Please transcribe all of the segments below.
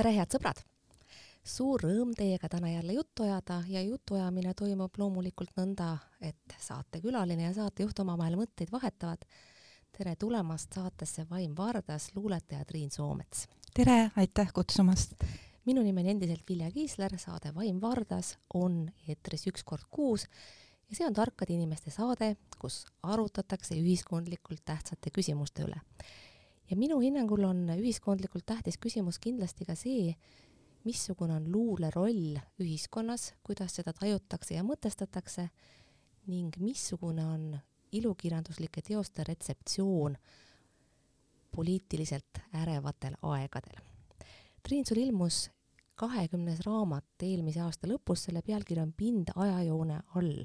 tere, head sõbrad! suur rõõm teiega täna jälle juttu ajada ja jutuajamine toimub loomulikult nõnda, et saatekülaline ja saatejuht omavahel mõtteid vahetavad. tere tulemast saatesse Vaim Vardas, luuletaja Triin Soomets. tere, aitäh kutsumast! minu nimi on endiselt Vilja Kiisler, saade Vaim Vardas on eetris üks kord kuus ja see on tarkade inimeste saade, kus arutatakse ühiskondlikult tähtsate küsimuste üle. Ja minu hinnangul on ühiskondlikult tähtis küsimus kindlasti ka see, missugune on luule roll ühiskonnas, kuidas seda tajutakse ja mõtestatakse ning missugune on ilukirjanduslike teoste retseptsioon poliitiliselt ärevatel aegadel. Triin, sul ilmus kahekümnes raamat eelmise aasta lõpus, selle pealkiri on Pind ajajoone all.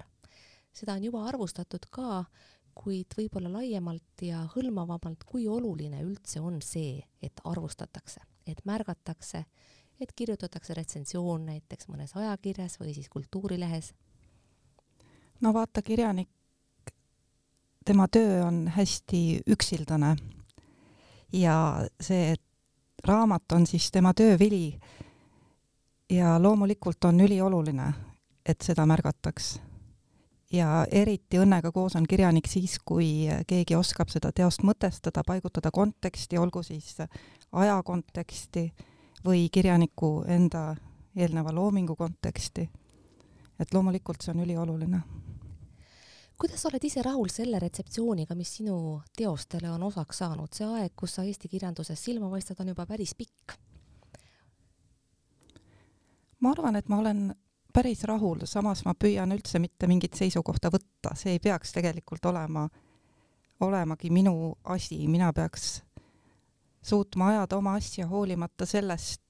seda on juba arvustatud ka, kuid võib-olla laiemalt ja hõlmavamalt, kui oluline üldse on see, et arvustatakse, et märgatakse et kirjutatakse retsensioon näiteks mõnes ajakirjas või siis kultuurilehes? no vaata, kirjanik, tema töö on hästi üksildane ja see, raamat on siis tema töövili ja loomulikult on ülioluline, et seda märgataks. Ja eriti õnnega koos on kirjanik siis, kui keegi oskab seda teost mõtestada, paigutada konteksti, olgu siis aja konteksti või kirjaniku enda eelneva loomingu konteksti. et loomulikult see on ülioluline. kuidas sa oled ise rahul selle retseptsiooniga, mis sinu teostele on osaks saanud, see aeg, kus sa Eesti kirjanduses silma paistad, on juba päris pikk? ma arvan, et ma olen päris rahul, samas ma püüan üldse mitte mingit seisukohta võtta, see ei peaks tegelikult olema, olemagi minu asi, mina peaks suutma ajada oma asja hoolimata sellest,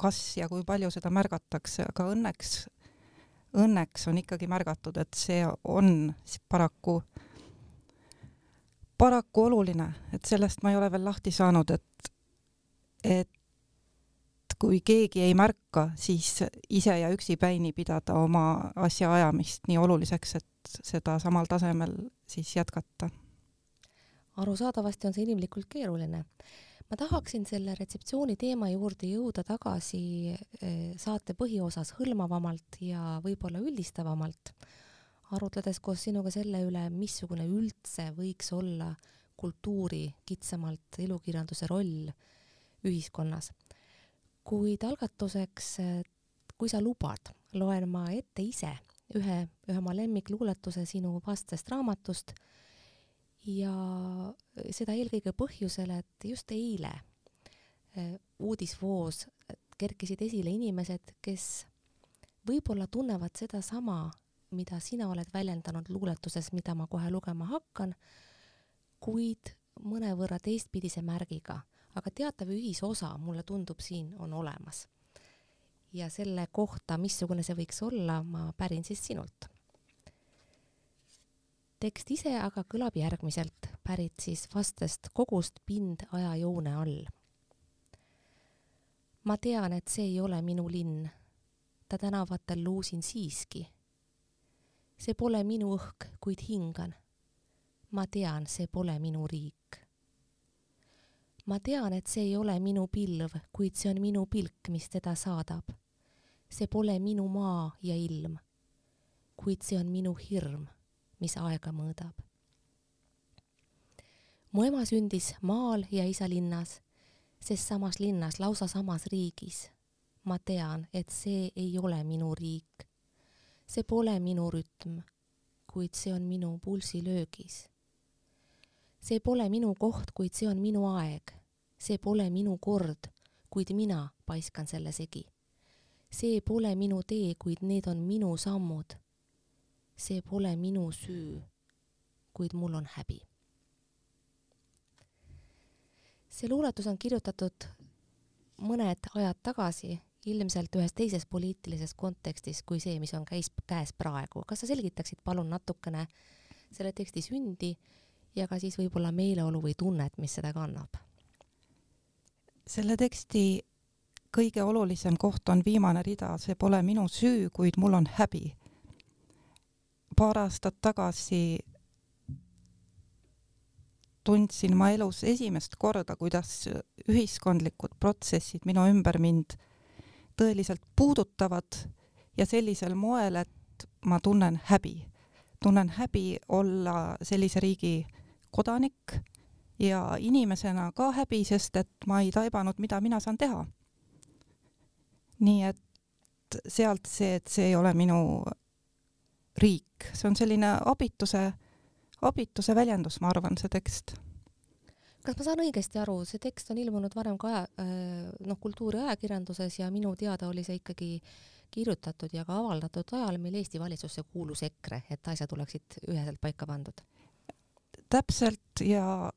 kas ja kui palju seda märgatakse, aga õnneks, õnneks on ikkagi märgatud, et see on paraku, paraku oluline, et sellest ma ei ole veel lahti saanud, et, et kui keegi ei märka, siis ise ja üksipäini pidada oma asja ajamist nii oluliseks, et seda samal tasemel siis jätkata. arusaadavasti on see inimlikult keeruline ma tahaksin selle retseptsiooni teema juurde jõuda tagasi eh, saate põhiosas hõlmavamalt ja võib-olla üldistavamalt, arutledes koos sinuga selle üle, missugune üldse võiks olla kultuuri kitsamalt ilukirjanduse roll ühiskonnas. Kuid algatuseks, kui sa lubad, loen ma ette ise ühe, ühe oma lemmikluuletuse sinu vastsest raamatust ja seda eelkõige põhjusel, et just eile äh, uudisvoos kerkisid esile inimesed, kes võib-olla tunnevad sedasama, mida sina oled väljendanud luuletuses, mida ma kohe lugema hakkan, kuid mõnevõrra teistpidise märgiga, aga teatav ühisosa, mulle tundub, siin on olemas. ja selle kohta, missugune see võiks olla, ma pärin siis sinult tekst ise aga kõlab järgmiselt, pärit siis vastest kogust Pind ajajoone all. ma tean, et see ei ole minu linn, ta tänavatel luusin siiski. see pole minu õhk, kuid hingan. ma tean, see pole minu riik. Ma tean, et see ei ole minu pilv, kuid see on minu pilk, mis teda saadab. see pole minu maa ja ilm, kuid see on minu hirm mis aega mõõdab. mu ema sündis maal ja isa linnas, sest samas linnas, lausa samas riigis. ma tean, et see ei ole minu riik. see pole minu rütm, kuid see on minu pulsilöögis. see pole minu koht, kuid see on minu aeg. See pole minu kord, kuid mina paiskan selle segi. see pole minu tee, kuid need on minu sammud see pole minu süü, kuid mul on häbi. see luuletus on kirjutatud mõned ajad tagasi, ilmselt ühes teises poliitilises kontekstis kui see, mis on käis, käes praegu. kas sa selgitaksid palun natukene selle teksti sündi ja ka siis võib-olla meeleolu või tunnet, mis seda kannab? Selle teksti kõige olulisem koht on viimane rida, see pole minu süü, kuid mul on häbi paar aastat tagasi tundsin ma elus esimest korda, kuidas ühiskondlikud protsessid minu ümber mind tõeliselt puudutavad ja sellisel moel, et ma tunnen häbi. tunnen häbi olla sellise riigi kodanik ja inimesena ka häbi, sest et ma ei taibanud, mida mina saan teha. nii et sealt see, et see ei ole minu riik, see on selline abituse, abituse väljendus, ma arvan, see tekst kas ma saan õigesti aru, see tekst on ilmunud varem ka aja, noh, kultuuriajakirjanduses ja minu teada oli see ikkagi kirjutatud ja ka avaldatud ajal, mil Eesti valitsusse kuulus EKRE, et asjad oleksid üheselt paika pandud. täpselt ja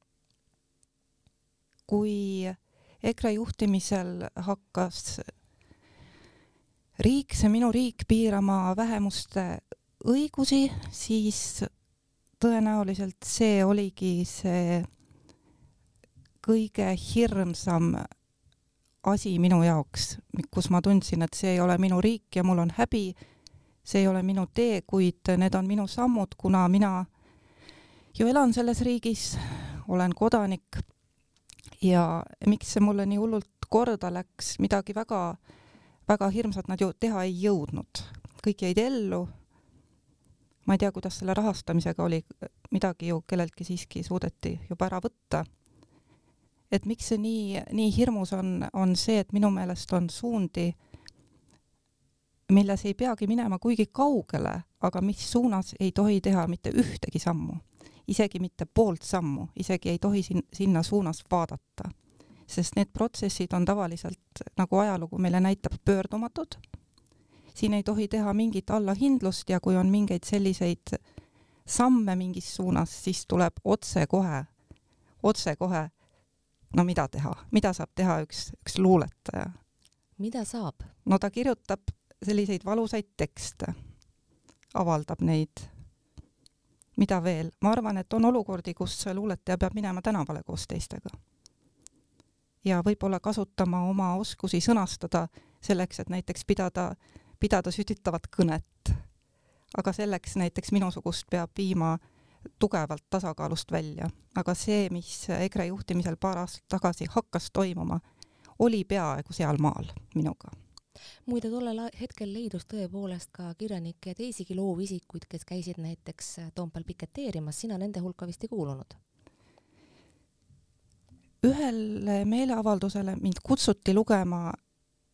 kui EKRE juhtimisel hakkas riik, see minu riik, piirama vähemuste õigusi, siis tõenäoliselt see oligi see kõige hirmsam asi minu jaoks, kus ma tundsin, et see ei ole minu riik ja mul on häbi, see ei ole minu tee, kuid need on minu sammud, kuna mina ju elan selles riigis, olen kodanik ja miks see mulle nii hullult korda läks, midagi väga, väga hirmsat nad ju teha ei jõudnud. kõik jäid ellu. ma ei tea, kuidas selle rahastamisega oli, midagi ju kelleltki siiski suudeti juba ära võtta et miks see nii, nii hirmus on, on see, et minu meelest on suundi, milles ei peagi minema kuigi kaugele, aga mis suunas ei tohi teha mitte ühtegi sammu, isegi mitte poolt sammu, isegi ei tohi sin-, sinna suunas vaadata. sest need protsessid on tavaliselt, nagu ajalugu meile näitab, pöördumatud, siin ei tohi teha mingit allahindlust ja kui on mingeid selliseid samme mingis suunas, siis tuleb otsekohe, otsekohe no mida teha, mida saab teha üks, üks luuletaja? mida saab? no ta kirjutab selliseid valusaid tekste, avaldab neid. Mida veel? ma arvan, et on olukordi, kus luuletaja peab minema tänavale koos teistega. ja võib-olla kasutama oma oskusi sõnastada selleks, et näiteks pidada, pidada sütitavat kõnet. aga selleks näiteks minusugust peab viima tugevalt tasakaalust välja, aga see, mis EKRE juhtimisel paar aastat tagasi hakkas toimuma, oli peaaegu sealmaal minuga muide, tollel hetkel leidus tõepoolest ka kirjanikke ja teisigi loovisikuid, kes käisid näiteks Toompeal piketeerimas, sina nende hulka vist ei kuulunud? ühele meeleavaldusele mind kutsuti lugema,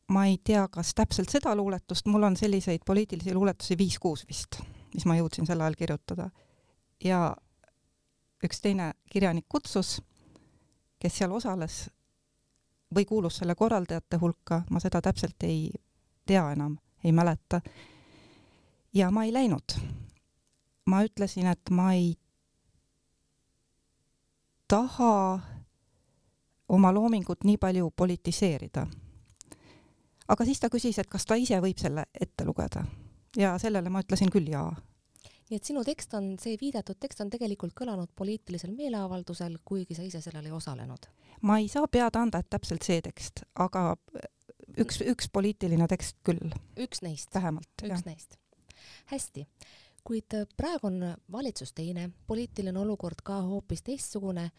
ma ei tea, kas täpselt seda luuletust, mul on selliseid poliitilisi luuletusi viis-kuus vist, mis ma jõudsin sel ajal kirjutada ja üks teine kirjanik kutsus, kes seal osales või kuulus selle korraldajate hulka, ma seda täpselt ei tea enam, ei mäleta. ja ma ei läinud. ma ütlesin, et ma ei taha oma loomingut nii palju politiseerida. aga siis ta küsis, et kas ta ise võib selle ette lugeda ja sellele ma ütlesin küll jaa nii et sinu tekst on, see viidatud tekst on tegelikult kõlanud poliitilisel meeleavaldusel, kuigi sa ise sellel ei osalenud. ma ei saa pead anda, et täpselt see tekst, aga üks, üks poliitiline tekst küll. üks neist? vähemalt, üks jah. neist. hästi, kuid praegu on valitsus teine, poliitiline olukord ka hoopis teistsugune,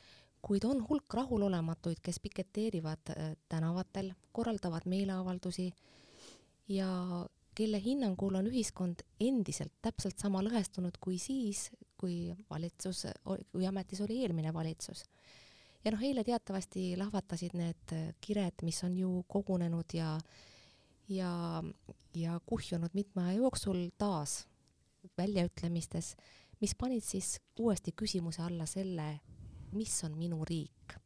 kuid on hulk rahulolematuid, kes piketeerivad äh, tänavatel, korraldavad meeleavaldusi ja kelle hinnangul on ühiskond endiselt täpselt sama lõhestunud kui siis, kui valitsus, kui ametis oli eelmine valitsus. ja noh, eile teatavasti lahvatasid need kired, mis on ju kogunenud ja ja, ja kuhjunud mitme aja jooksul taas väljaütlemistes, mis panid siis uuesti küsimuse alla selle, mis on minu riik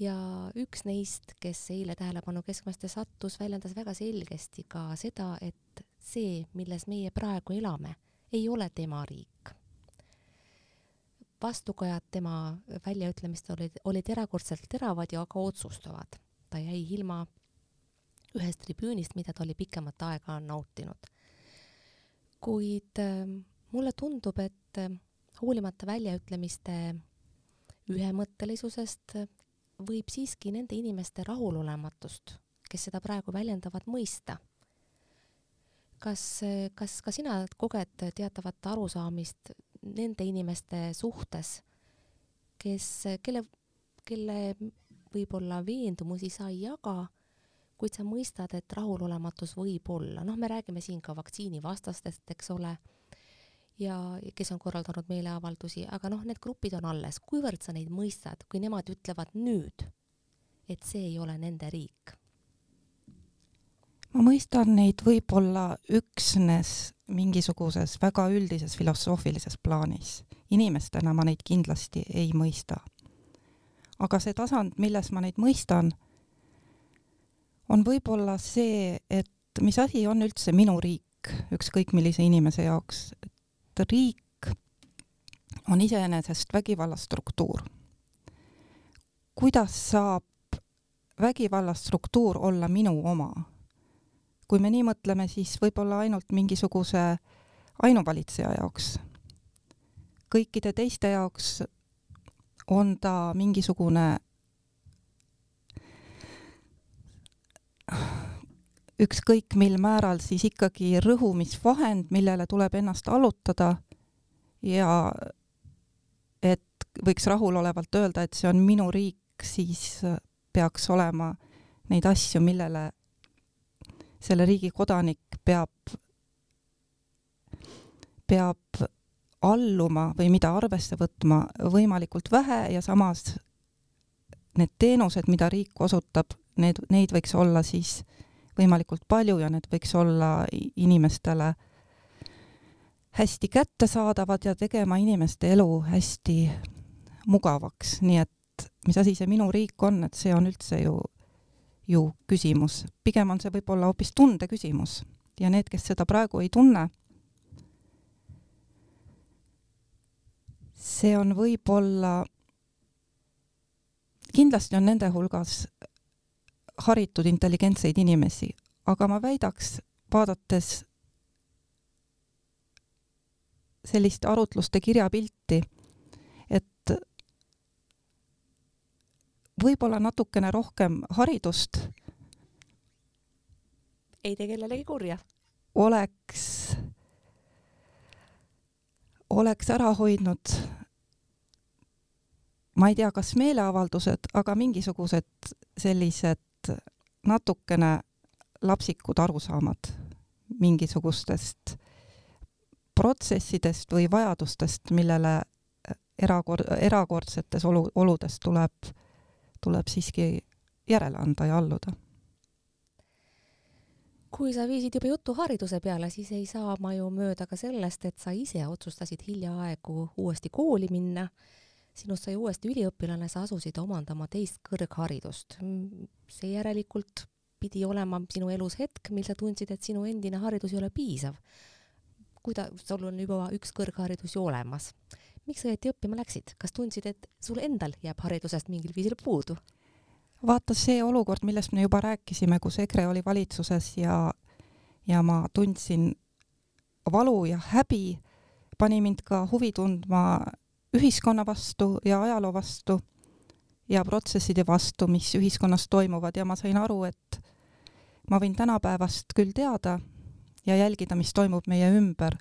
ja üks neist, kes eile tähelepanu keskmesse sattus, väljendas väga selgesti ka seda, et see, milles meie praegu elame, ei ole tema riik. vastukajad tema väljaütlemist olid, olid erakordselt teravad ja ka otsustavad. ta jäi ilma ühest tribüünist, mida ta oli pikemat aega nautinud. kuid äh, mulle tundub, et äh, hoolimata väljaütlemiste ühemõttelisusest võib siiski nende inimeste rahulolematust, kes seda praegu väljendavad, mõista. kas, kas ka sina koged teatavat arusaamist nende inimeste suhtes, kes, kelle, kelle võib-olla veendumusi sa ei jaga, kuid sa mõistad, et rahulolematus võib olla, noh, me räägime siin ka vaktsiinivastastest, eks ole, ja kes on korraldanud meeleavaldusi, aga noh, need grupid on alles, kuivõrd sa neid mõistad, kui nemad ütlevad nüüd, et see ei ole nende riik? ma mõistan neid võib-olla üksnes mingisuguses väga üldises filosoofilises plaanis. inimestena ma neid kindlasti ei mõista. aga see tasand, milles ma neid mõistan, on võib-olla see, et mis asi on üldse minu riik, ükskõik millise inimese jaoks. et riik on iseenesest vägivalla struktuur. kuidas saab vägivalla struktuur olla minu oma? kui me nii mõtleme, siis võib-olla ainult mingisuguse ainuvalitseja jaoks. kõikide teiste jaoks on ta mingisugune ükskõik mil määral siis ikkagi rõhumisvahend, millele tuleb ennast allutada ja et võiks rahulolevalt öelda, et see on minu riik, siis peaks olema neid asju, millele selle riigi kodanik peab, peab alluma või mida arvesse võtma võimalikult vähe ja samas need teenused, mida riik osutab, need, neid võiks olla siis võimalikult palju ja need võiks olla inimestele hästi kättesaadavad ja tegema inimeste elu hästi mugavaks, nii et mis asi see minu riik on, et see on üldse ju ju küsimus. pigem on see võib-olla hoopis tunde küsimus ja need, kes seda praegu ei tunne, see on võib-olla, kindlasti on nende hulgas haritud intelligentseid inimesi, aga ma väidaks, vaadates sellist arutluste kirjapilti, et võib-olla natukene rohkem haridust ei tee kellelegi kurja. oleks, oleks ära hoidnud, ma ei tea, kas meeleavaldused, aga mingisugused sellised natukene lapsikud arusaamad mingisugustest protsessidest või vajadustest, millele erakord, erakordsetes olu, oludes tuleb tuleb siiski järele anda ja alluda. kui sa viisid juba jutu hariduse peale, siis ei saa ma ju mööda ka sellest, et sa ise otsustasid hiljaaegu uuesti kooli minna. Sinust sai uuesti üliõpilane, sa asusid omandama teist kõrgharidust. see järelikult pidi olema sinu elus hetk, mil sa tundsid, et sinu endine haridus ei ole piisav. kuida-, sul on juba üks kõrgharidus ju olemas miks sa õieti õppima läksid, kas tundsid, et sul endal jääb haridusest mingil viisil puudu? vaata see olukord, millest me juba rääkisime, kus EKRE oli valitsuses ja, ja ma tundsin valu ja häbi, pani mind ka huvi tundma ühiskonna vastu ja ajaloo vastu ja protsesside vastu, mis ühiskonnas toimuvad ja ma sain aru, et ma võin tänapäevast küll teada ja jälgida, mis toimub meie ümber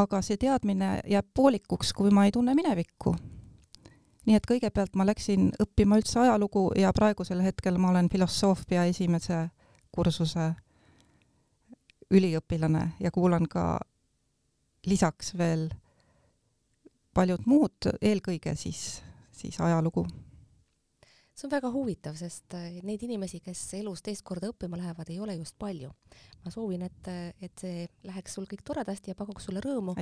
aga see teadmine jääb poolikuks, kui ma ei tunne minevikku. nii et kõigepealt ma läksin õppima üldse ajalugu ja praegusel hetkel ma olen filosoofia esimese kursuse üliõpilane ja kuulan ka lisaks veel paljud muud, eelkõige siis, siis ajalugu see on väga huvitav, sest äh, neid inimesi, kes elus teist korda õppima lähevad, ei ole just palju. ma soovin, et, et see läheks sul kõik toredasti ja pakuks sulle rõõmu.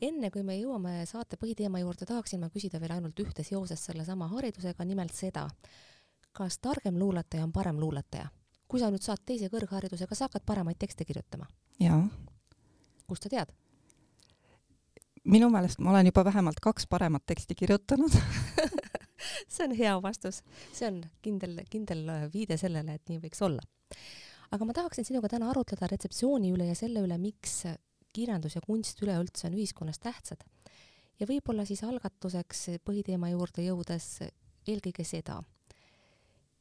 enne kui me jõuame saate põhiteema juurde, tahaksin ma küsida veel ainult ühte seoses sellesama haridusega, nimelt seda, kas targem luuletaja on parem luuletaja? kui sa nüüd saad teise kõrghariduse, kas sa hakkad paremaid tekste kirjutama? jaa. kust sa tead? Minu meelest ma olen juba vähemalt kaks paremat teksti kirjutanud see on hea vastus, see on kindel, kindel viide sellele, et nii võiks olla. aga ma tahaksin sinuga täna arutleda retseptsiooni üle ja selle üle, miks kirjandus ja kunst üleüldse on ühiskonnas tähtsad. ja võib-olla siis algatuseks põhiteema juurde jõudes eelkõige seda,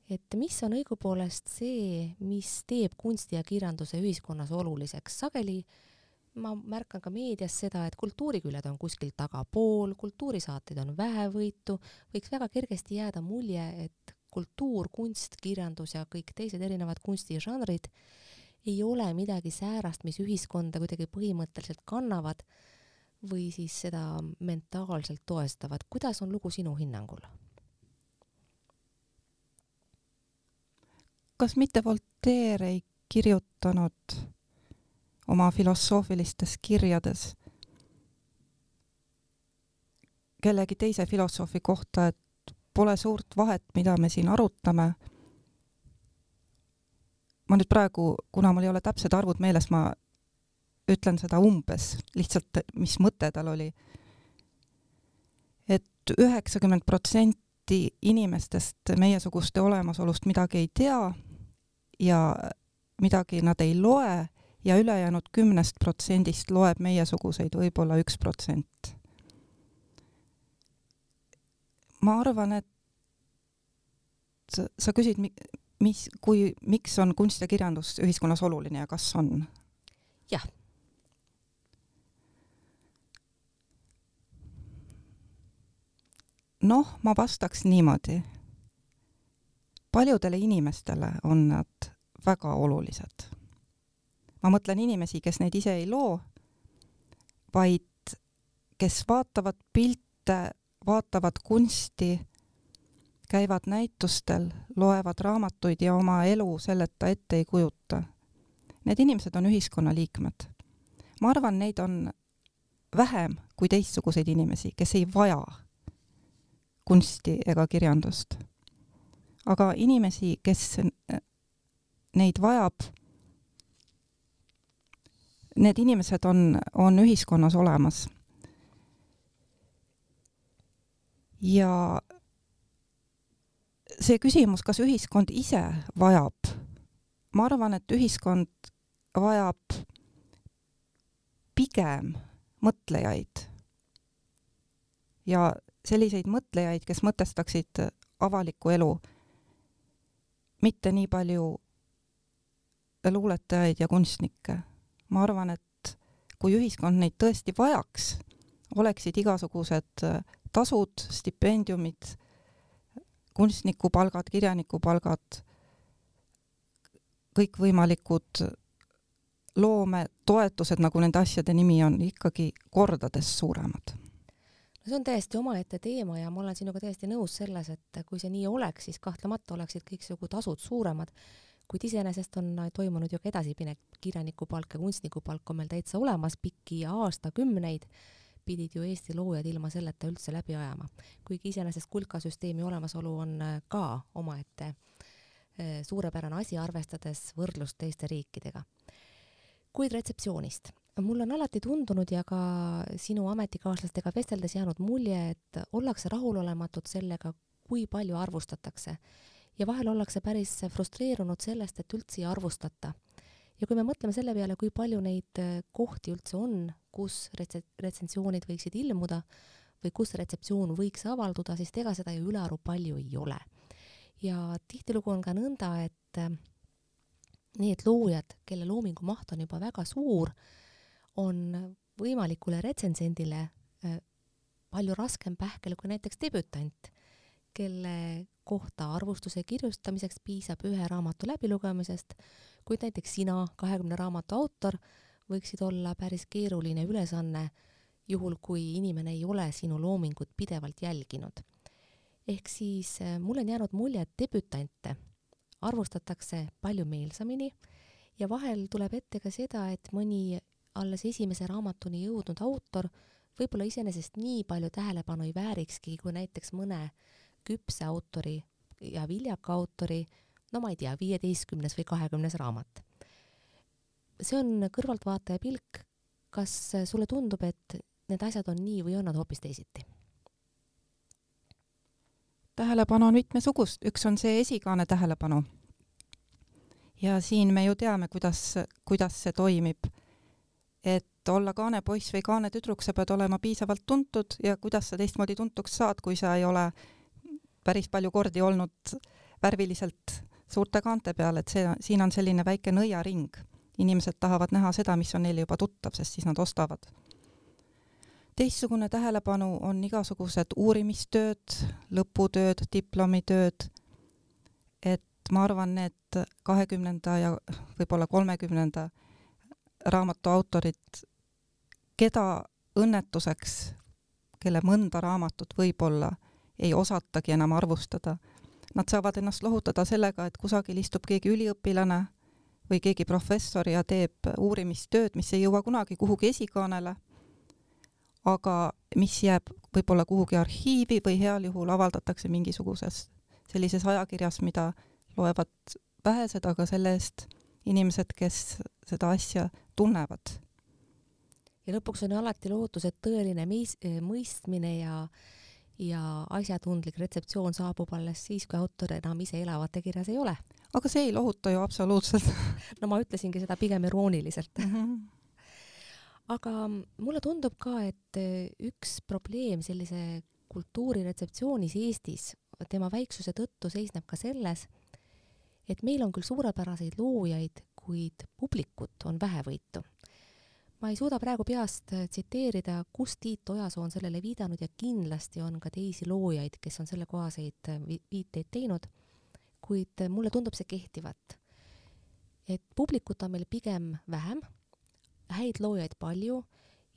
et mis on õigupoolest see, mis teeb kunsti ja kirjanduse ühiskonnas oluliseks, sageli ma märkan ka meedias seda, et kultuuriküljed on kuskil tagapool, kultuurisaateid on vähevõitu, võiks väga kergesti jääda mulje, et kultuur, kunst, kirjandus ja kõik teised erinevad kunstižanrid ei ole midagi säärast, mis ühiskonda kuidagi põhimõtteliselt kannavad või siis seda mentaalselt toestavad. kuidas on lugu sinu hinnangul? kas mitte Voltaire ei kirjutanud oma filosoofilistes kirjades kellegi teise filosoofi kohta, et pole suurt vahet, mida me siin arutame. ma nüüd praegu, kuna mul ei ole täpsed arvud meeles, ma ütlen seda umbes, lihtsalt mis mõte tal oli et. et üheksakümmend protsenti inimestest meiesuguste olemasolust midagi ei tea ja midagi nad ei loe ja ülejäänud kümnest protsendist loeb meiesuguseid võib-olla üks protsent. ma arvan, et sa küsid, mis, kui, miks on kunst ja kirjandus ühiskonnas oluline ja kas on? jah. noh, ma vastaks niimoodi. paljudele inimestele on nad väga olulised. Ma mõtlen inimesi, kes neid ise ei loo, vaid kes vaatavad pilte, vaatavad kunsti käivad näitustel, loevad raamatuid ja oma elu selleta ette ei kujuta. Need inimesed on ühiskonnaliikmed. ma arvan, neid on vähem kui teistsuguseid inimesi, kes ei vaja kunsti ega kirjandust. aga inimesi, kes neid vajab, need inimesed on, on ühiskonnas olemas. ja see küsimus, kas ühiskond ise vajab, ma arvan, et ühiskond vajab pigem mõtlejaid ja selliseid mõtlejaid, kes mõtestaksid avalikku elu, mitte nii palju luuletajaid ja kunstnikke. Ma arvan, et kui ühiskond neid tõesti vajaks, oleksid igasugused tasud, stipendiumid kunstnikupalgad, kirjanikupalgad, kõikvõimalikud loometoetused, nagu nende asjade nimi on, ikkagi kordades suuremad. No see on täiesti omaette teema ja ma olen sinuga täiesti nõus selles, et kui see nii oleks, siis kahtlemata oleksid kõiksugu tasud suuremad, kuid iseenesest on toimunud ju ka edasiminek, kirjanikupalk ja kunstnikupalk on meil täitsa olemas pikki aastakümneid pidid ju Eesti loojad ilma selleta üldse läbi ajama. kuigi iseenesest kulkasüsteemi olemasolu on äh, ka omaette äh, suurepärane asi, arvestades võrdlust teiste riikidega. kuid retseptsioonist. mul on alati tundunud ja ka sinu ametikaaslastega vesteldes jäänud mulje, et ollakse rahulolematud sellega, kui palju arvustatakse ja vahel ollakse päris frustreerunud sellest, et üldse ei arvustata ja kui me mõtleme selle peale, kui palju neid äh, kohti üldse on, kus retse-, retsensioonid võiksid ilmuda või kus retseptsioon võiks avalduda, siis ega seda ju ülearu palju ei ole. ja tihtilugu on ka nõnda, et äh, need loojad, kelle loomingu maht on juba väga suur, on võimalikule retsensendile äh, palju raskem pähkel kui näiteks debütant, kelle kohta arvustuse kirjutamiseks piisab ühe raamatu läbilugemisest, kuid näiteks sina, kahekümne raamatu autor, võiksid olla päris keeruline ülesanne, juhul kui inimene ei ole sinu loomingut pidevalt jälginud. ehk siis äh, mul on jäänud mulje, et debütante arvustatakse palju meelsamini ja vahel tuleb ette ka seda, et mõni alles esimese raamatuni jõudnud autor võib-olla iseenesest nii palju tähelepanu ei väärikski, kui näiteks mõne küpse autori ja viljaka autori no ma ei tea, viieteistkümnes või kahekümnes raamat. see on kõrvaltvaataja pilk. kas sulle tundub, et need asjad on nii või on nad hoopis teisiti? tähelepanu on mitmesugust, üks on see esikaane tähelepanu. ja siin me ju teame, kuidas, kuidas see toimib. et olla kaanepoiss või kaanetüdruk, sa pead olema piisavalt tuntud ja kuidas sa teistmoodi tuntuks saad, kui sa ei ole päris palju kordi olnud värviliselt suurte kaante peal, et see, siin on selline väike nõiaring inimesed tahavad näha seda, mis on neile juba tuttav, sest siis nad ostavad. teistsugune tähelepanu on igasugused uurimistööd, lõputööd, diplomitööd, et ma arvan, need kahekümnenda ja võib-olla kolmekümnenda raamatu autorid, keda õnnetuseks, kelle mõnda raamatut võib-olla ei osatagi enam arvustada, nad saavad ennast lohutada sellega, et kusagil istub keegi üliõpilane või keegi professor ja teeb uurimistööd, mis ei jõua kunagi kuhugi esikaanele, aga mis jääb võib-olla kuhugi arhiivi või heal juhul avaldatakse mingisuguses sellises ajakirjas, mida loevad vähesed, aga selle eest inimesed, kes seda asja tunnevad. ja lõpuks on alati lootus, et tõeline meis-, mõistmine ja ja asjatundlik retseptsioon saabub alles siis, kui autor enam ise elavate kirjas ei ole. aga see ei lohuta ju absoluutselt no ma ütlesingi seda pigem irooniliselt mm. -hmm. aga mulle tundub ka, et üks probleem sellise kultuuriretseptsioonis Eestis tema väiksuse tõttu seisneb ka selles, et meil on küll suurepäraseid loojaid, kuid publikut on vähevõitu. Ma ei suuda praegu peast tsiteerida, kus Tiit Ojasoo on sellele viidanud ja kindlasti on ka teisi loojaid, kes on sellekohaseid viiteid teinud, kuid mulle tundub see kehtivat. et publikut on meil pigem vähem, häid loojaid palju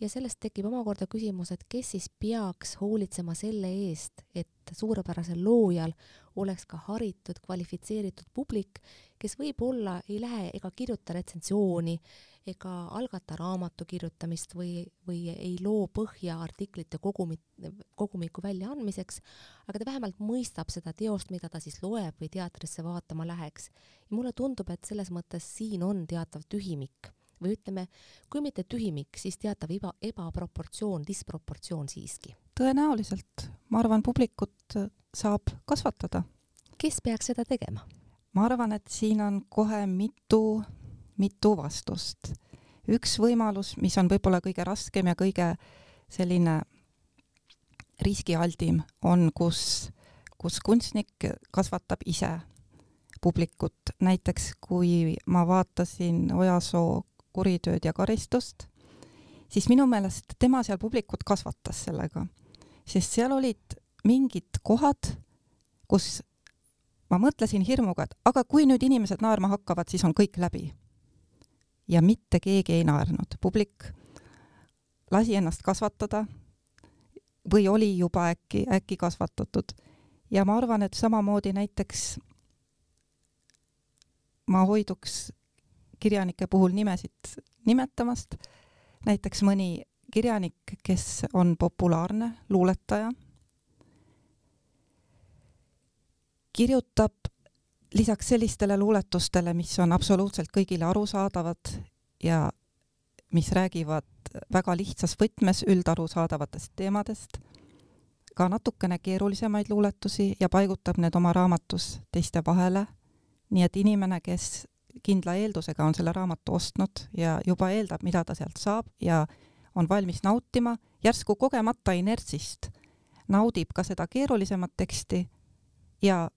ja sellest tekib omakorda küsimus, et kes siis peaks hoolitsema selle eest, et suurepärasel loojal oleks ka haritud, kvalifitseeritud publik, kes võib-olla ei lähe ega kirjuta retsensiooni ega algata raamatu kirjutamist või, või ei loo põhja artiklite kogumit, kogumiku väljaandmiseks, aga ta vähemalt mõistab seda teost, mida ta siis loeb või teatrisse vaatama läheks. ja mulle tundub, et selles mõttes siin on teatav tühimik või ütleme, kui mitte tühimik, siis teatav eba, ebaproportsioon, disproportsioon siiski. Tõenäoliselt, ma arvan, publikut saab kasvatada. kes peaks seda tegema? ma arvan, et siin on kohe mitu, mitu vastust. üks võimalus, mis on võib-olla kõige raskem ja kõige selline riskialdim, on, kus, kus kunstnik kasvatab ise publikut. näiteks kui ma vaatasin Ojasoo kuritööd ja karistust, siis minu meelest tema seal publikut kasvatas sellega, sest seal olid mingid kohad, kus ma mõtlesin hirmuga, et aga kui nüüd inimesed naerma hakkavad, siis on kõik läbi. ja mitte keegi ei naernud, publik lasi ennast kasvatada või oli juba äkki, äkki kasvatatud. ja ma arvan, et samamoodi näiteks ma hoiduks kirjanike puhul nimesid nimetamast, näiteks mõni kirjanik, kes on populaarne luuletaja, kirjutab lisaks sellistele luuletustele, mis on absoluutselt kõigile arusaadavad ja mis räägivad väga lihtsas võtmes üldarusaadavatest teemadest, ka natukene keerulisemaid luuletusi ja paigutab need oma raamatus teiste vahele, nii et inimene, kes kindla eeldusega on selle raamatu ostnud ja juba eeldab, mida ta sealt saab ja on valmis nautima, järsku kogemata inertsist. Naudib ka seda keerulisemat teksti ja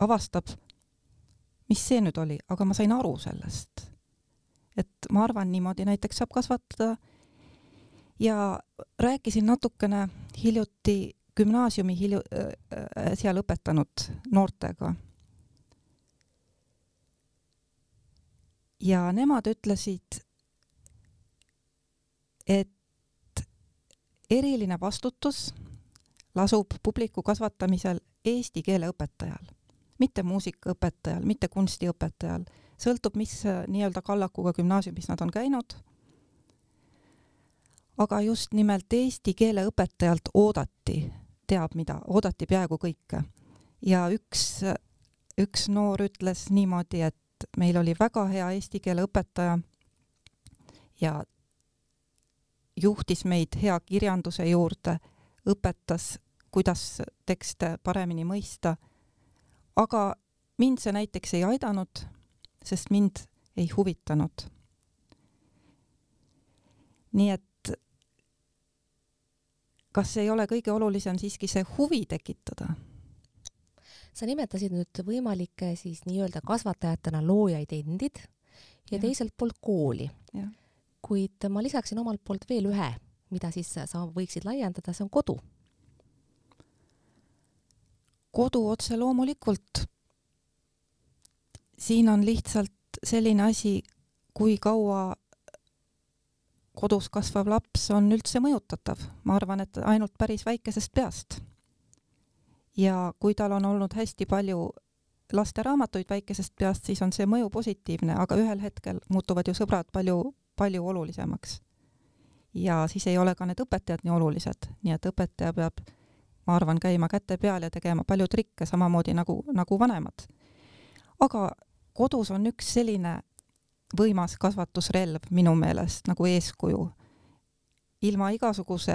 avastab, mis see nüüd oli, aga ma sain aru sellest. et ma arvan, niimoodi näiteks saab kasvatada. Ja rääkisin natukene hiljuti gümnaasiumi hilju- äh,, seal õpetanud noortega. Ja nemad ütlesid, et eriline vastutus lasub publiku kasvatamisel eesti keele õpetajal, mitte muusikaõpetajal, mitte kunstiõpetajal, sõltub, mis nii-öelda kallakuga gümnaasiumis nad on käinud. aga just nimelt eesti keele õpetajalt oodati, teab mida, oodati peaaegu kõike. ja üks, üks noor ütles niimoodi, et meil oli väga hea eesti keele õpetaja ja juhtis meid hea kirjanduse juurde, õpetas, kuidas tekste paremini mõista. aga mind see näiteks ei aidanud, sest mind ei huvitanud. nii et kas ei ole kõige olulisem siiski see huvi tekitada? sa nimetasid nüüd võimalikke siis nii-öelda kasvatajatena loojaid endid ja, ja. teiselt poolt kooli. Kuid ma lisaksin omalt poolt veel ühe, mida siis sa võiksid laiendada, see on kodu. kodu otse loomulikult. siin on lihtsalt selline asi, kui kaua kodus kasvav laps on üldse mõjutatav, ma arvan, et ainult päris väikesest peast. ja kui tal on olnud hästi palju lasteraamatuid väikesest peast, siis on see mõju positiivne, aga ühel hetkel muutuvad ju sõbrad palju, palju olulisemaks. ja siis ei ole ka need õpetajad nii olulised, nii et õpetaja peab, ma arvan, käima käte peal ja tegema palju trikke, samamoodi nagu, nagu vanemad. aga kodus on üks selline võimas kasvatusrelv minu meelest nagu eeskuju. ilma igasuguse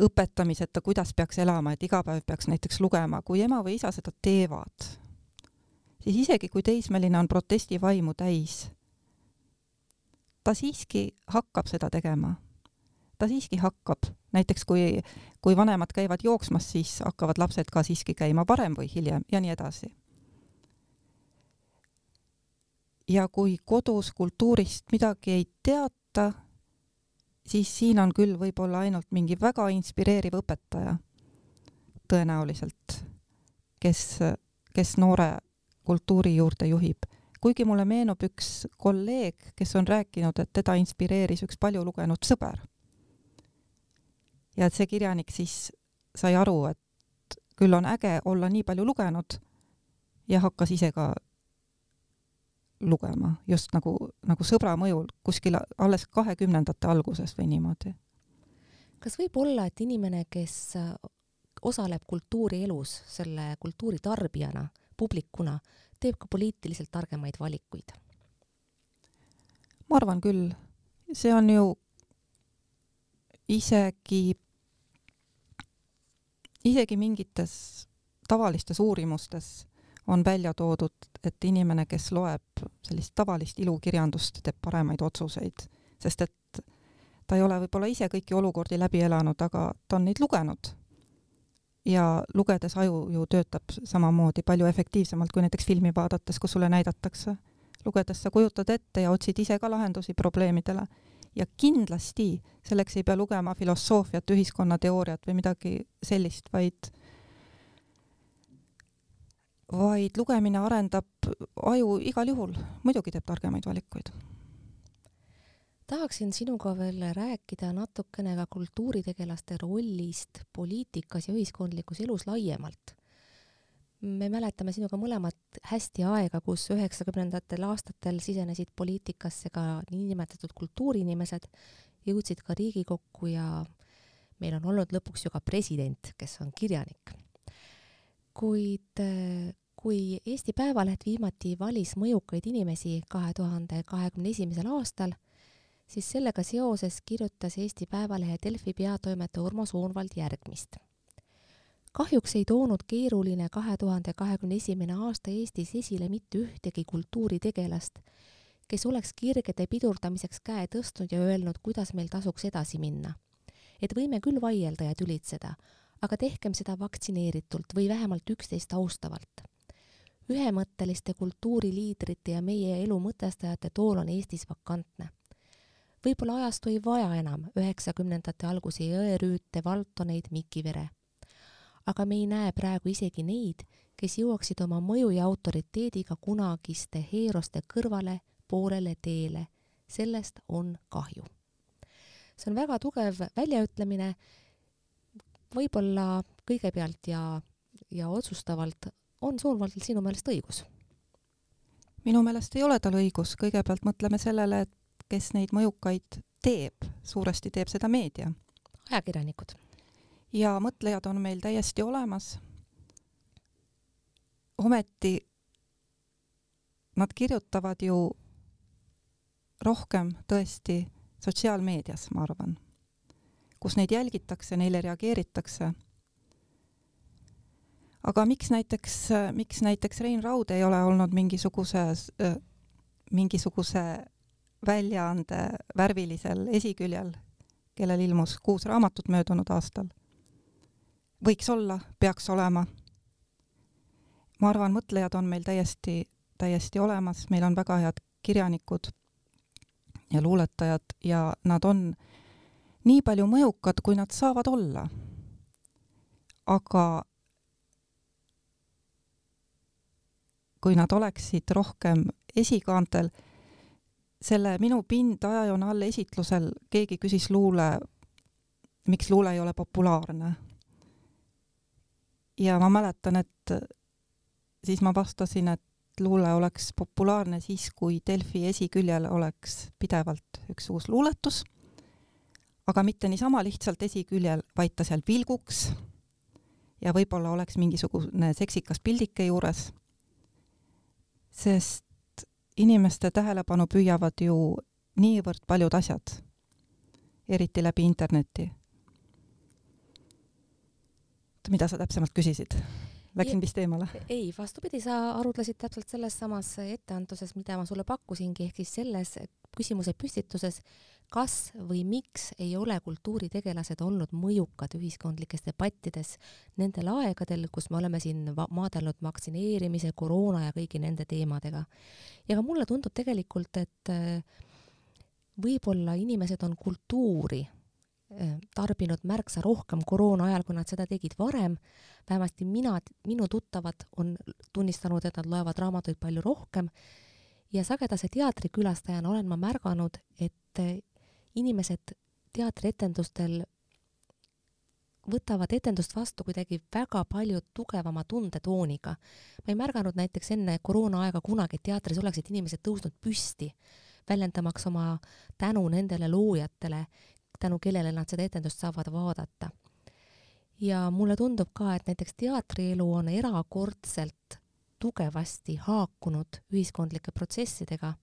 õpetamiseta, kuidas peaks elama, et iga päev peaks näiteks lugema, kui ema või isa seda teevad, siis isegi kui teismeline on protestivaimu täis, ta siiski hakkab seda tegema. ta siiski hakkab, näiteks kui, kui vanemad käivad jooksmas, siis hakkavad lapsed ka siiski käima varem või hiljem ja nii edasi ja kui kodus kultuurist midagi ei teata, siis siin on küll võib-olla ainult mingi väga inspireeriv õpetaja tõenäoliselt, kes, kes noore kultuuri juurde juhib. Kuigi mulle meenub üks kolleeg, kes on rääkinud, et teda inspireeris üks palju lugenud sõber. ja et see kirjanik siis sai aru, et küll on äge olla nii palju lugenud ja hakkas ise ka lugema, just nagu, nagu sõbra mõjul kuskil alles kahekümnendate alguses või niimoodi. kas võib olla, et inimene, kes osaleb kultuurielus selle kultuuri tarbijana, publikuna, teeb ka poliitiliselt targemaid valikuid? ma arvan küll, see on ju isegi, isegi mingites tavalistes uurimustes on välja toodud, et inimene, kes loeb sellist tavalist ilukirjandust, teeb paremaid otsuseid, sest et ta ei ole võib-olla ise kõiki olukordi läbi elanud, aga ta on neid lugenud. Ja lugedes aju ju töötab samamoodi palju efektiivsemalt kui näiteks filmi vaadates, kus sulle näidatakse. lugedes sa kujutad ette ja otsid ise ka lahendusi probleemidele ja kindlasti selleks ei pea lugema filosoofiat, ühiskonnateooriat või midagi sellist, vaid vaid lugemine arendab aju igal juhul, muidugi teeb targemaid valikuid. Tahaksin sinuga veel rääkida natukene ka kultuuritegelaste rollist poliitikas ja ühiskondlikus elus laiemalt. me mäletame sinuga mõlemad hästi aega, kus üheksakümnendatel aastatel sisenesid poliitikasse ka niinimetatud kultuuriinimesed, jõudsid ka Riigikokku ja meil on olnud lõpuks ju ka president, kes on kirjanik kuid kui Eesti Päevaleht viimati valis mõjukaid inimesi kahe tuhande kahekümne esimesel aastal, siis sellega seoses kirjutas Eesti Päevalehe Delfi peatoimetaja Urmo Soonvald järgmist. kahjuks ei toonud keeruline kahe tuhande kahekümne esimene aasta Eestis esile mitte ühtegi kultuuritegelast, kes oleks kirgede pidurdamiseks käe tõstnud ja öelnud, kuidas meil tasuks edasi minna. et võime küll vaielda ja tülitseda, aga tehkem seda vaktsineeritult või vähemalt üksteist austavalt ühemõtteliste kultuuriliidrite ja meie elu mõtestajate tool on Eestis vakantne. Võib-olla ajastu ei vaja enam üheksakümnendate alguse Jõerüüte, Valtoneid, Mikivere. aga me ei näe praegu isegi neid, kes jõuaksid oma mõju ja autoriteediga kunagiste heeroste kõrvale poolele teele. sellest on kahju. see on väga tugev väljaütlemine, võib-olla kõigepealt ja, ja otsustavalt on Soonvaldil sinu meelest õigus? minu meelest ei ole tal õigus, kõigepealt mõtleme sellele, et kes neid mõjukaid teeb, suuresti teeb seda meedia. ajakirjanikud. ja mõtlejad on meil täiesti olemas. ometi nad kirjutavad ju rohkem tõesti sotsiaalmeedias, ma arvan, kus neid jälgitakse, neile reageeritakse aga miks näiteks, miks näiteks Rein Raud ei ole olnud mingisuguse, mingisuguse väljaande värvilisel esiküljel, kellel ilmus kuus raamatut möödunud aastal? võiks olla, peaks olema. ma arvan, mõtlejad on meil täiesti, täiesti olemas, meil on väga head kirjanikud ja luuletajad ja nad on nii palju mõjukad, kui nad saavad olla. aga kui nad oleksid rohkem esikaantel, selle Minu pind ajajoone all esitlusel keegi küsis luule, miks luule ei ole populaarne. ja ma mäletan, et siis ma vastasin, et luule oleks populaarne siis, kui Delfi esiküljel oleks pidevalt üks uus luuletus, aga mitte niisama lihtsalt esiküljel, vaid ta seal vilguks ja võib-olla oleks mingisugune seksikas pildike juures, sest inimeste tähelepanu püüavad ju niivõrd paljud asjad, eriti läbi interneti. mida sa täpsemalt küsisid? Läksin vist eemale? ei, vastupidi, sa arutlesid täpselt selles samas etteanduses, mida ma sulle pakkusingi, ehk siis selles küsimuse püstituses, kas või miks ei ole kultuuritegelased olnud mõjukad ühiskondlikes debattides nendel aegadel, kus me oleme siin maadelnud vaktsineerimise, koroona ja kõigi nende teemadega. ja ka mulle tundub tegelikult, et äh, võib-olla inimesed on kultuuri Äh, tarbinud märksa rohkem koroona ajal, kui nad seda tegid varem. vähemasti mina, minu tuttavad on tunnistanud, et nad loevad raamatuid palju rohkem ja sagedase teatrikülastajana olen ma märganud, et äh, inimesed teatrietendustel võtavad etendust vastu kuidagi väga palju tugevama tundetooniga. ma ei märganud näiteks enne koroonaaega kunagi, et teatris oleksid inimesed tõusnud püsti, väljendamaks oma tänu nendele loojatele, tänu kellele nad seda etendust saavad vaadata. ja mulle tundub ka, et näiteks teatrielu on erakordselt tugevasti haakunud ühiskondlike protsessidega.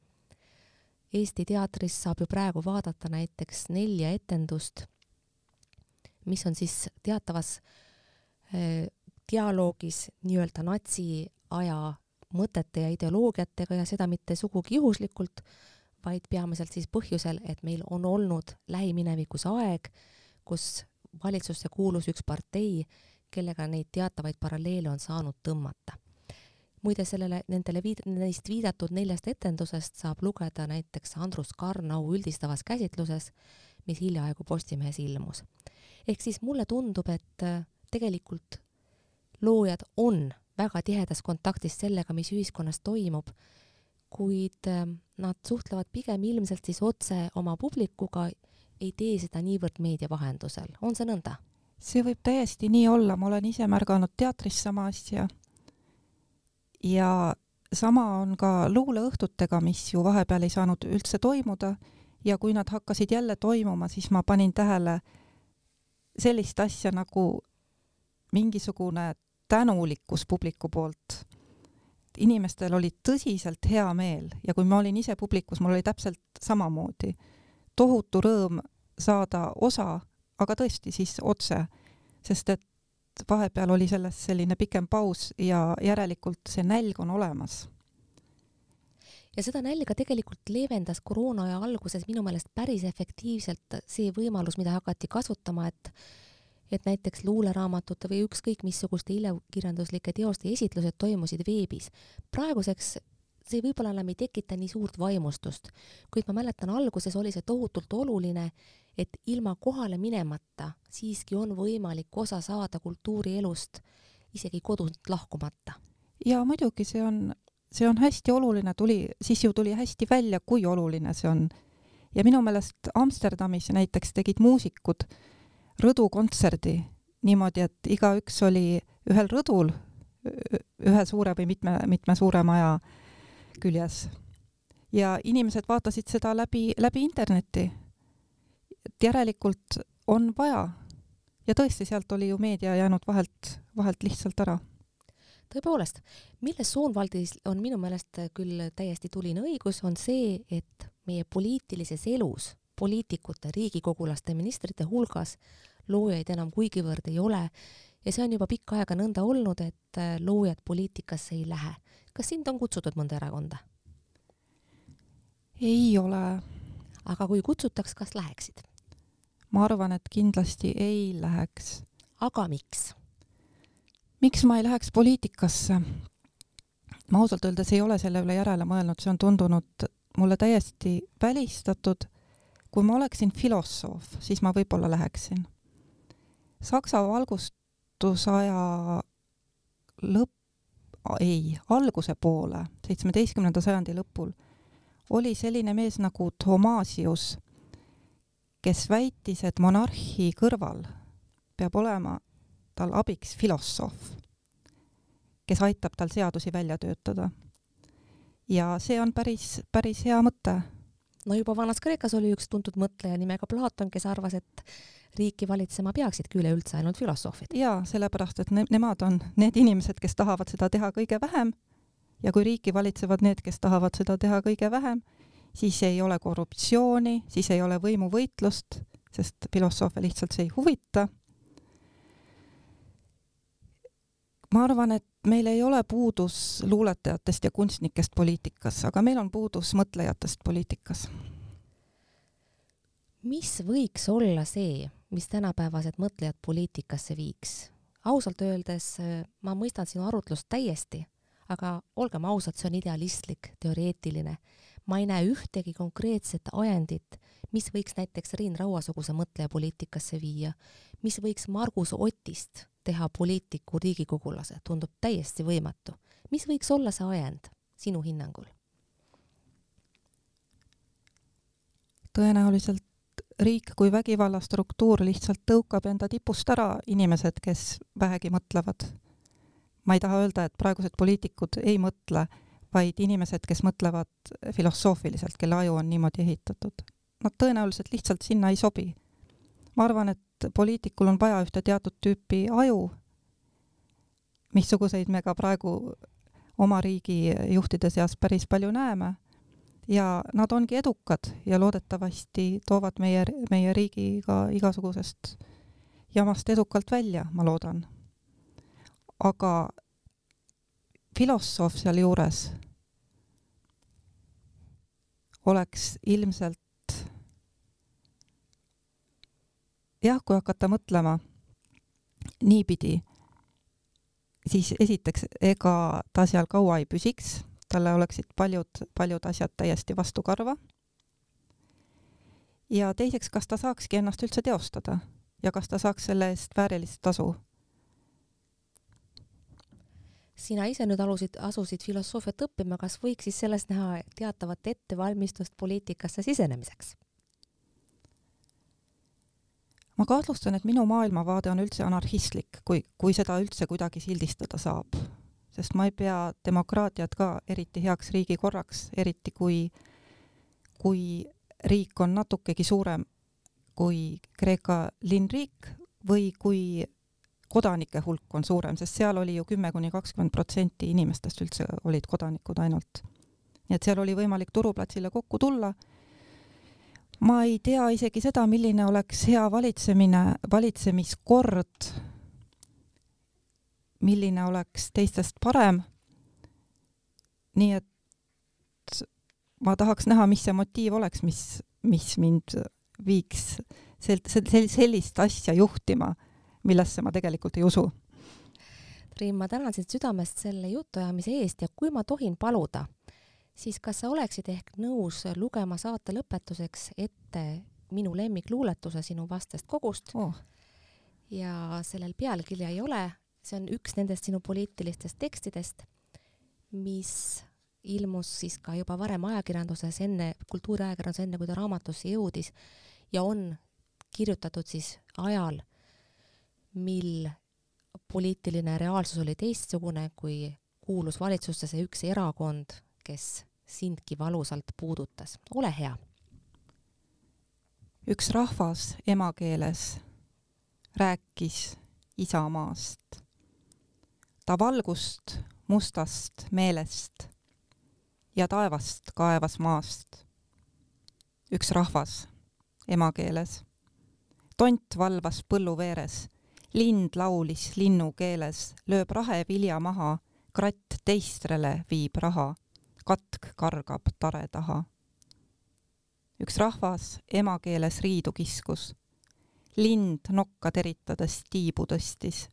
Eesti teatris saab ju praegu vaadata näiteks nelja etendust, mis on siis teatavas äh, dialoogis nii-öelda natsiaja mõtete ja ideoloogiatega ja seda mitte sugugi juhuslikult, vaid peamiselt siis põhjusel, et meil on olnud lähiminevikus aeg, kus valitsusse kuulus üks partei, kellega neid teatavaid paralleele on saanud tõmmata. Muide, sellele, nendele viid-, neist viidatud neljast etendusest saab lugeda näiteks Andrus Karnau üldistavas käsitluses, mis hiljaaegu Postimehes ilmus. ehk siis mulle tundub, et äh, tegelikult loojad on väga tihedas kontaktis sellega, mis ühiskonnas toimub kuid ähm, nad suhtlevad pigem ilmselt siis otse oma publikuga, ei tee seda niivõrd meedia vahendusel, on see nõnda? see võib täiesti nii olla, ma olen ise märganud teatris sama asja. Ja sama on ka luuleõhtutega, mis ju vahepeal ei saanud üldse toimuda ja kui nad hakkasid jälle toimuma, siis ma panin tähele sellist asja nagu mingisugune tänulikkus publiku poolt inimestel oli tõsiselt hea meel ja kui ma olin ise publikus, mul oli täpselt samamoodi. tohutu rõõm saada osa, aga tõesti siis otse, sest et vahepeal oli selles selline pikem paus ja järelikult see nälg on olemas. ja seda nälga tegelikult leevendas koroonaaja alguses minu meelest päris efektiivselt see võimalus, mida hakati kasutama, et et näiteks luuleraamatute või ükskõik missuguste ilukirjanduslike teoste esitlused toimusid veebis. praeguseks see võib-olla enam ei tekita nii suurt vaimustust, kuid ma mäletan, alguses oli see tohutult oluline, et ilma kohale minemata siiski on võimalik osa saada kultuurielust isegi kodust lahkumata. ja muidugi see on, see on hästi oluline, tuli, siis ju tuli hästi välja, kui oluline see on. ja minu meelest Amsterdamis näiteks tegid muusikud rõdukontserdi niimoodi, et igaüks oli ühel rõdul, ühe suure või mitme, mitme suure maja küljes. ja inimesed vaatasid seda läbi, läbi interneti. et järelikult on vaja. ja tõesti, sealt oli ju meedia jäänud vahelt, vahelt lihtsalt ära tõepoolest, milles Soonvaldis on minu meelest küll täiesti tuline õigus, on see, et meie poliitilises elus poliitikute, riigikogulaste, ministrite hulgas loojaid enam kuigivõrd ei ole ja see on juba pikka aega nõnda olnud, et loojad poliitikasse ei lähe. Kas sind on kutsutud mõnda erakonda? ei ole. aga kui kutsutaks, kas läheksid? ma arvan, et kindlasti ei läheks. aga miks? miks ma ei läheks poliitikasse? ma ausalt öeldes ei ole selle üle järele mõelnud, see on tundunud mulle täiesti välistatud. kui ma oleksin filosoof, siis ma võib-olla läheksin. Saksa valgustusaja lõpp, ei, alguse poole, seitsmeteistkümnenda sajandi lõpul, oli selline mees nagu Thomasius, kes väitis, et monarhi kõrval peab olema tal abiks filosoof, kes aitab tal seadusi välja töötada. ja see on päris, päris hea mõte. No juba Vanas-Kreekas oli üks tuntud mõtleja nimega Platon, kes arvas, et riiki valitsema peaksidki üleüldse ainult filosoofid. jaa, sellepärast et ne nemad on need inimesed, kes tahavad seda teha kõige vähem ja kui riiki valitsevad need, kes tahavad seda teha kõige vähem, siis ei ole korruptsiooni, siis ei ole võimuvõitlust, sest filosoofe lihtsalt see ei huvita. ma arvan, et meil ei ole puudus luuletajatest ja kunstnikest poliitikas, aga meil on puudus mõtlejatest poliitikas. mis võiks olla see, mis tänapäevased mõtlejad poliitikasse viiks? ausalt öeldes ma mõistan sinu arutlust täiesti, aga olgem ausad, see on idealistlik, teoreetiline ma ei näe ühtegi konkreetset ajendit, mis võiks näiteks Rein Rauasuguse mõtleja poliitikasse viia, mis võiks Margus Otist teha poliitiku riigikogulase, tundub täiesti võimatu. mis võiks olla see ajend sinu hinnangul? tõenäoliselt riik kui vägivallastruktuur lihtsalt tõukab enda tipust ära inimesed, kes vähegi mõtlevad. ma ei taha öelda, et praegused poliitikud ei mõtle vaid inimesed, kes mõtlevad filosoofiliselt, kelle aju on niimoodi ehitatud. Nad tõenäoliselt lihtsalt sinna ei sobi. ma arvan, et poliitikul on vaja ühte teatud tüüpi aju, missuguseid me ka praegu oma riigi juhtide seas päris palju näeme, ja nad ongi edukad ja loodetavasti toovad meie, meie riigi ka igasugusest jamast edukalt välja, ma loodan. aga filosoof sealjuures oleks ilmselt jah, kui hakata mõtlema niipidi, siis esiteks, ega ta seal kaua ei püsiks, talle oleksid paljud, paljud asjad täiesti vastukarva. ja teiseks, kas ta saakski ennast üldse teostada ja kas ta saaks selle eest väärilist tasu sina ise nüüd alusid, asusid filosoofiat õppima, kas võiks siis sellest näha teatavat ettevalmistust poliitikasse sisenemiseks? Ma kahtlustan, et minu maailmavaade on üldse anarhistlik, kui, kui seda üldse kuidagi sildistada saab. sest ma ei pea demokraatiat ka eriti heaks riigikorraks, eriti kui, kui riik on natukegi suurem kui Kreeka linnriik või kui kodanike hulk on suurem, sest seal oli ju kümme kuni kakskümmend protsenti inimestest üldse olid kodanikud ainult. nii et seal oli võimalik turuplatsile kokku tulla. Ma ei tea isegi seda, milline oleks hea valitsemine, valitsemiskord, milline oleks teistest parem. nii et ma tahaks näha, mis see motiiv oleks, mis, mis mind viiks sel-, sel-, sellist asja juhtima millesse ma tegelikult ei usu. Triin, ma tänan sind südamest selle jutuajamise eest ja kui ma tohin paluda, siis kas sa oleksid ehk nõus lugema saate lõpetuseks ette minu lemmikluuletuse sinu vastest kogust oh.? ja sellel pealkirja ei ole, see on üks nendest sinu poliitilistest tekstidest, mis ilmus siis ka juba varem ajakirjanduses enne, kultuuriajakirjanduses, enne kui ta raamatusse jõudis ja on kirjutatud siis ajal, mil poliitiline reaalsus oli teistsugune, kui kuulus valitsusse see üks erakond, kes sindki valusalt puudutas. ole hea. üks rahvas emakeeles rääkis isamaast. ta valgust mustast meelest ja taevast kaevas maast. üks rahvas emakeeles. tont valvas põllu veeres lind laulis linnukeeles, lööb rahevilja maha, kratt teistrele viib raha, katk kargab tare taha. üks rahvas emakeeles riidu kiskus, lind nokka teritades tiibu tõstis,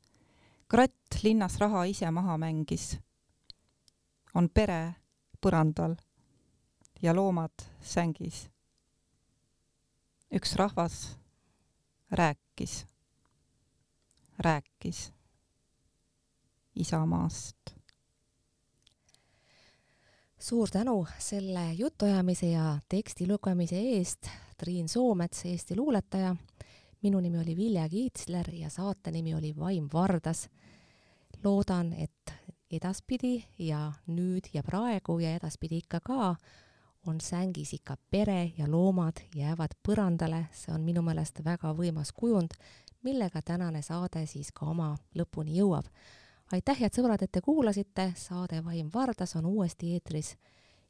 kratt linnas raha ise maha mängis. on pere põrandal ja loomad sängis. üks rahvas rääkis, rääkis Isamaast. Suur tänu selle jutuajamise ja teksti lugemise eest, Triin Soomets, Eesti luuletaja. minu nimi oli Vilja Kiitsler ja saate nimi oli Vaim Vardas. loodan, et edaspidi ja nüüd ja praegu ja edaspidi ikka ka on sängis ikka pere ja loomad jäävad põrandale, see on minu meelest väga võimas kujund, millega tänane saade siis ka oma lõpuni jõuab. Aitäh, head sõbrad, et te kuulasite, saade Vaim Vardas on uuesti eetris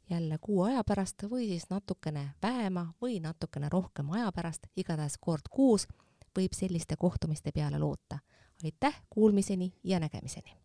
jälle kuu aja pärast või siis natukene vähema või natukene rohkem aja pärast, igatahes kord kuus võib selliste kohtumiste peale loota. aitäh, kuulmiseni ja nägemiseni!